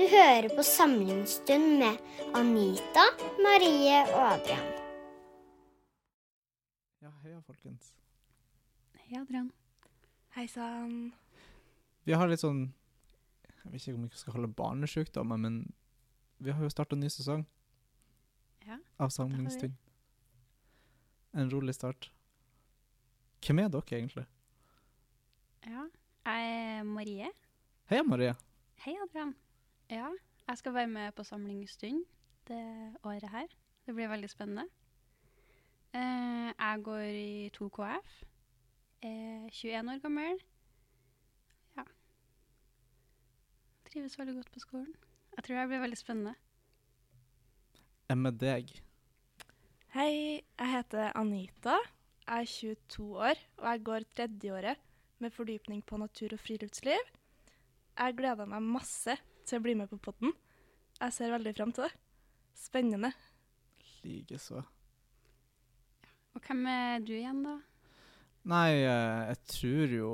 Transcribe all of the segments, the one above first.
Du hører på Samlingsstund med Anita, Marie og Adrian. Ja, heia, folkens. Hei, Adrian. Hei sann. Vi har litt sånn Jeg vet ikke om vi skal kalle det barnesjukdommer, men vi har jo starta ny sesong Ja, av Samlingsstund. En rolig start. Hvem er dere, egentlig? Ja. Jeg er Marie. Hei, Marie. Hei, Adrian. Ja, jeg skal være med på samlingsstund det året her. Det blir veldig spennende. Eh, jeg går i 2KF. Er 21 år gammel. Ja. Trives veldig godt på skolen. Jeg tror det blir veldig spennende. Enn med deg? Hei, jeg heter Anita. Jeg er 22 år, og jeg går tredjeåret med fordypning på natur og friluftsliv. Jeg gleder meg masse til å bli med på podden. Jeg ser veldig fram til det. Spennende. Likeså. Og hvem er du igjen, da? Nei, eh, jeg tror jo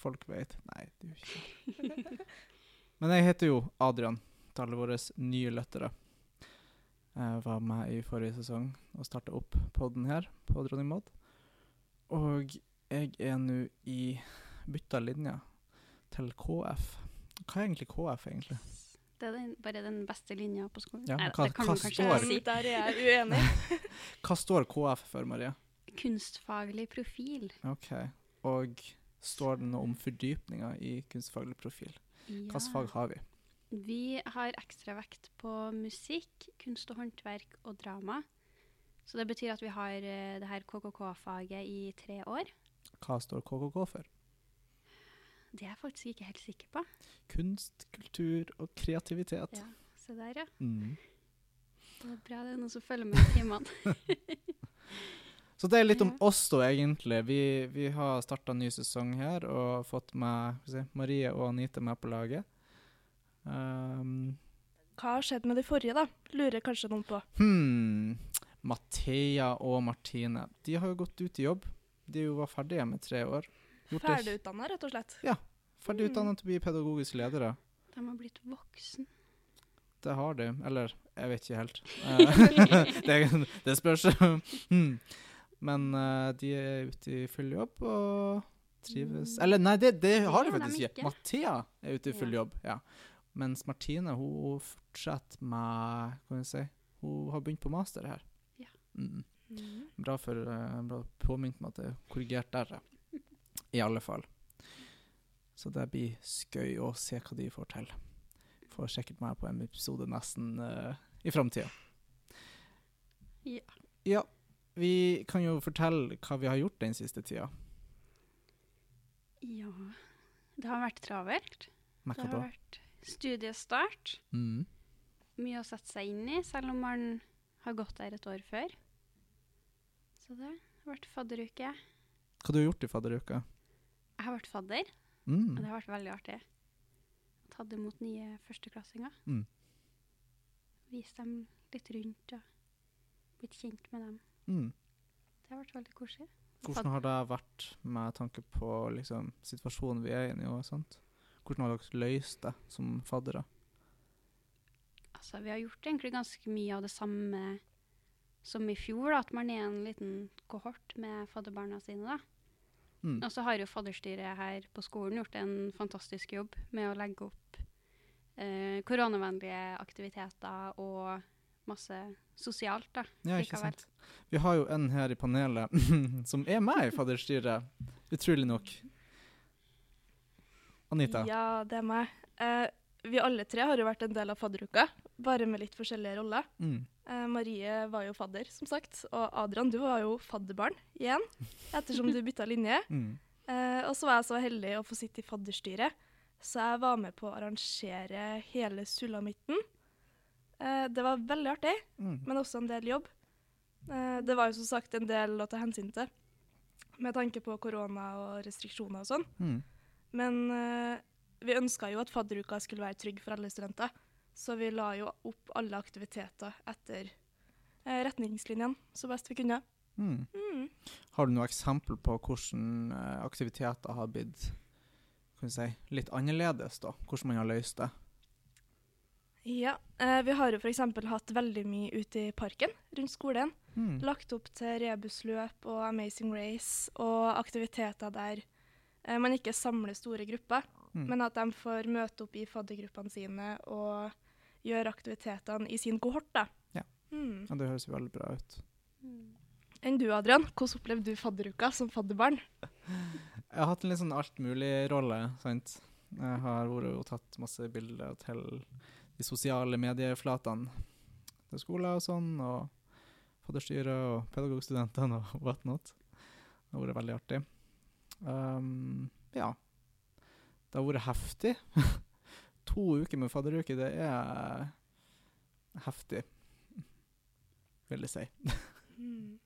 folk vet Nei, det gjør ikke det. Men jeg heter jo Adrian, til alle våre nye lyttere. Jeg var med i forrige sesong og starta opp podden her på Dronning Maud. Og jeg er nå i bytta linja til KF. Hva er egentlig KF, egentlig? Det er den, bare den beste linja på skolen. Ja, hva- det kan hva man kanskje står- si. Der er jeg uenig. Hva står KF for, Marie? Kunstfaglig profil. OK. Og står det noe om fordypninga i kunstfaglig profil? Hvilket fag har vi? Vi har ekstra vekt på musikk, kunst og håndverk og drama. Så det betyr at vi har eh, det her KKK-faget i tre år. Hva står KKK for? Det er jeg faktisk ikke helt sikker på. Kunst, kultur og kreativitet. Ja, Se der, ja. Mm. Det er bra det er noen som følger med i timene. Så det er litt om oss, da, egentlig. Vi, vi har starta ny sesong her og fått med si, Marie og Anita med på laget. Um, Hva har skjedd med de forrige, da? Lurer kanskje noen på. hmm. Mathea og Martine De har jo gått ut i jobb. De jo var ferdige med tre år. Ferdigutdanna, rett og slett. Ferdig Ferdigutdanna utdannet til å bli pedagogiske ledere. De har blitt voksen. Det har de. Eller, jeg vet ikke helt. Eh, det, det spørs. Hmm. Men eh, de er ute i full jobb og trives Mm. Eller nei, det, det har de faktisk ikke. ikke. Mathea er ute i full Ja. jobb, ja. Mens Martine hun fortsetter med kan jeg si Hun har begynt på master her. Ja. Mm. Mm. Bra for uh, bra påminnet meg at det er korrigert der. ja. I alle fall. Så det blir skøy å se hva de får til. Får sikkert meg på en episode nesten uh, i framtida. Ja. Ja, vi kan jo fortelle hva vi har gjort den siste tida. Ja Det har vært travelt. Med Det har da? vært studiestart. Mm. Mye å sette seg inn i, selv om man har gått der et år før. Så det har vært fadderuke. Hva du har gjort i fadderuka? Jeg har vært fadder, og Mm. det har vært veldig artig. Tatt imot nye førsteklassinger. Mm. Vist dem litt rundt og blitt kjent med dem. Mm. Det har vært veldig koselig. Hvordan har det vært med tanke på liksom, situasjonen vi er inne i og sånt? Hvordan har dere løst det som faddere? Altså, vi har gjort egentlig ganske mye av det samme som i fjor, da, at man er en liten kohort med fadderbarna sine. da. Mm. Og så har jo fadderstyret her på skolen gjort en fantastisk jobb med å legge opp eh, koronavennlige aktiviteter og masse sosialt, da. Ja, ikke likevel. sant. Vi har jo en her i panelet som er med i fadderstyret, utrolig nok. Anita. Ja, det er meg. Eh, vi alle tre har jo vært en del av fadderuka, bare med litt forskjellige roller. Mm. Eh, Marie var jo fadder, som sagt. Og Adrian, du var jo fadderbarn igjen, ettersom du bytta linje. Mm. Eh, og så var jeg så heldig å få sitte i fadderstyret, så jeg var med på å arrangere hele sulamitten. Eh, det var veldig artig, Mm. men også en del jobb. Eh, det var jo som sagt en del å ta hensyn til, med tanke på korona og restriksjoner og sånn. Mm. Men eh, vi ønska jo at fadderuka skulle være trygg for alle studenter, så vi la jo opp alle aktiviteter etter eh, retningslinjene så best vi kunne. Mm. Mm. Har du noe eksempel på hvordan eh, aktiviteter har blitt kan si, litt annerledes, da? Hvordan man har løst det? Ja, eh, vi har jo f.eks. hatt veldig mye ute i parken rundt skolen. Mm. Lagt opp til rebusløp og Amazing Race og aktiviteter der eh, man ikke samler store grupper, Mm. men at de får møte opp i faddergruppene sine og gjøre aktivitetene i sin kohort. da. Ja. Mm. Ja, det høres jo veldig bra ut. Enn du, Adrian? Hvordan opplevde du fadderuka som fadderbarn? Jeg har hatt en litt sånn altmulig-rolle, sant. Jeg har vært og tatt masse bilder til de sosiale medieflatene til skoler og sånn, og fadderstyret og pedagogstudentene og whatnot. Det har vært veldig artig. Um, ja. Det har vært heftig. to uker med fadderuke, det er heftig, vil jeg si. Mm.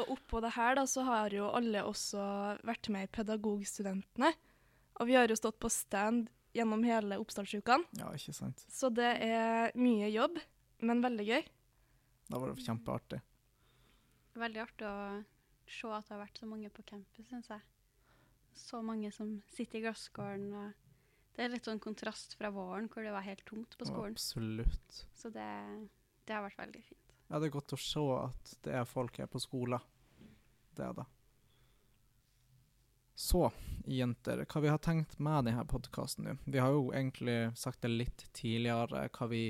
Og oppå det her da, så har jo alle også vært med i Pedagogstudentene. Og vi har jo stått på stand gjennom hele oppstartsukene, Ja, ikke sant. så det er mye jobb, men veldig gøy. Da var det kjempeartig. Veldig artig å se at det har vært så mange på campus, syns jeg. Så mange som sitter i glasskålen. Det er litt sånn kontrast fra våren, hvor det var helt tomt på skolen. Absolutt. Så det, det har vært veldig fint. Ja, det er godt å se at det er folk her på skolen. Det er det. Så, jenter, hva vi har tenkt med denne podkasten nå? Vi har jo egentlig sagt det litt tidligere, hva vi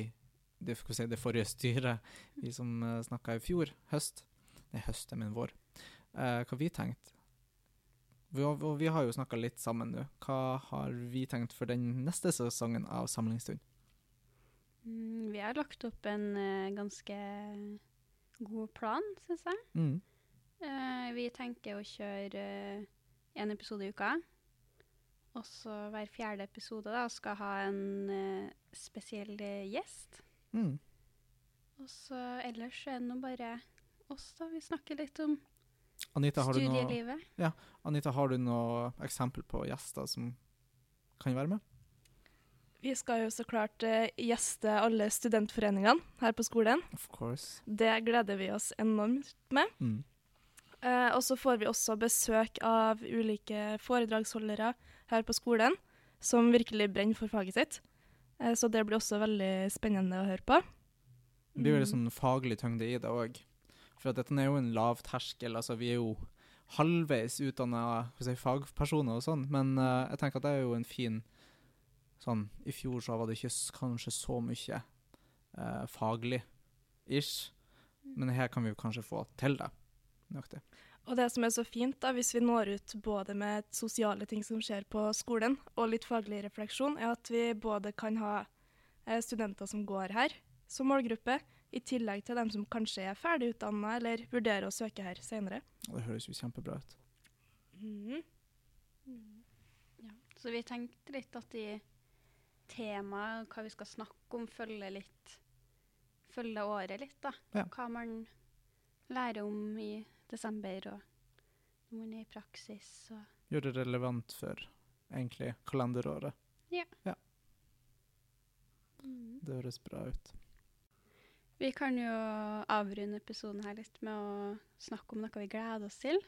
Det, si, det forrige styret, vi som uh, snakka i fjor høst Nei, høst, er min vår. Uh, hva vi tenkte. Vi, har- og vi har jo snakka litt sammen nå. Hva har vi tenkt for den neste sesongen av Samlingsstund? Mm, vi har lagt opp en eh, ganske god plan, syns jeg. Mm. Eh, vi tenker å kjøre én episode i uka. Og så hver fjerde episode da, skal ha en eh, spesiell eh, gjest. Mm. Og så ellers er det nå bare oss, da. Vi snakker litt om Anita, har du noe ja, Anita, har du noe eksempel på gjester som kan være med? Vi skal jo så klart uh, gjeste alle studentforeningene her på skolen. Of course. Det gleder vi oss enormt med. Mm. Uh, og så får vi også besøk av ulike foredragsholdere her på skolen som virkelig brenner for faget sitt. Uh, så det blir også veldig spennende å høre på. Det blir jo litt Mm. sånn faglig tyngde i det òg. For at dette er jo en lav terskel. Altså, vi er jo halvveis utdanna si, fagpersoner og sånn, men uh, jeg tenker at det er jo en fin sånn I fjor så var det ikke kanskje så mye uh, faglig ish, men her kan vi jo kanskje få til det. Nøyaktig. Og det som er så fint, da, hvis vi når ut både med sosiale ting som skjer på skolen, og litt faglig refleksjon, er at vi både kan ha eh, studenter som går her som målgruppe, i tillegg til dem som kanskje er ferdig utdanna eller vurderer å søke her senere. Det høres jo kjempebra ut. Mhm. Ja. Så vi tenkte litt at de temaet, hva vi skal snakke om, følger litt Følger året litt, da. Ja. Hva man lærer om i desember, og når man er i praksis. Og Gjør det relevant for egentlig kalenderåret. Det høres bra ut. Vi kan jo avrunde episoden her litt med å snakke om noe vi gleder oss til.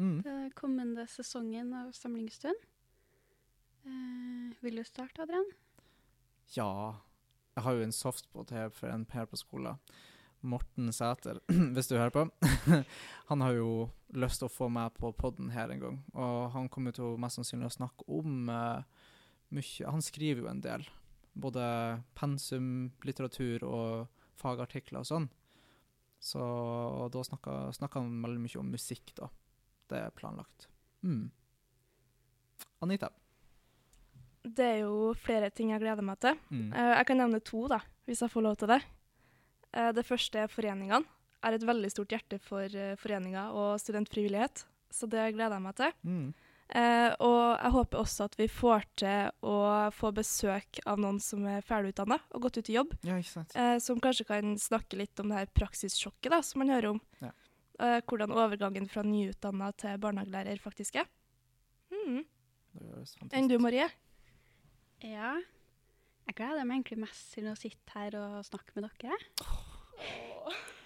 Mm. Den kommende sesongen av Samlingsstund. Eh, vil du starte, Adrian? Ja, jeg har jo en softspot her for en per på skolen. Morten Sæter, hvis du hører på. han har jo lyst til å få meg på podden her en gang. Og han kommer til å mest sannsynlig å snakke om uh, mye Han skriver jo en del. Både pensum, litteratur og fagartikler og sånn. Så og da snakker, snakker han veldig mye om musikk, da. Det er planlagt. Mm. Anita. Det er jo flere ting jeg gleder meg til. Mm. Eh, jeg kan nevne to, da, hvis jeg får lov til det. Eh, det første er foreningene. Jeg har et veldig stort hjerte for uh, foreninger og studentfrivillighet, så det gleder jeg meg til. Mm. Eh, og jeg håper også at vi får til å få besøk av noen som er ferdigutdanna og gått ut i jobb, Ja, ikke sant. eh, som kanskje kan snakke litt om det her praksissjokket da, som man hører om. Ja. Eh, hvordan overgangen fra nyutdanna til barnehagelærer faktisk er. Mhm. Enn du, Marie? Ja. Jeg gleder meg egentlig mest til å sitte her og snakke med dere.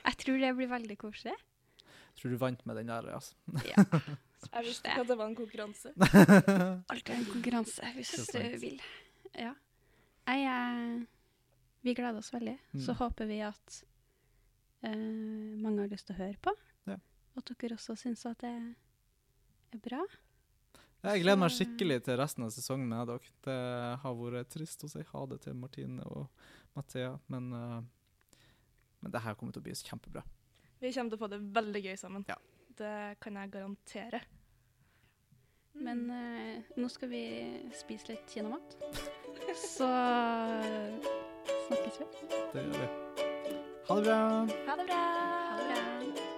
Jeg tror det blir veldig koselig. Jeg Tror du vant med den der, altså. Ja. Jeg visste ikke at det var en konkurranse. Alt er en konkurranse, hvis du vil. Ja. Jeg jeg, Vi gleder oss veldig. Så Mm. håper vi at uh, mange har lyst til å høre på. Ja. Og at dere også syns at det er bra. Jeg gleder meg skikkelig til resten av sesongen med dere. Det har vært trist å si ha det til Martine og Mathea, men, eh, men det her kommer til å bli kjempebra. Vi kommer til å få det veldig gøy sammen. Ja. Det kan jeg garantere. Men uh, nå skal vi spise litt kinamat. Så snakkes vi. Det gjør vi. Ha det bra! Ha det bra! Ha det bra.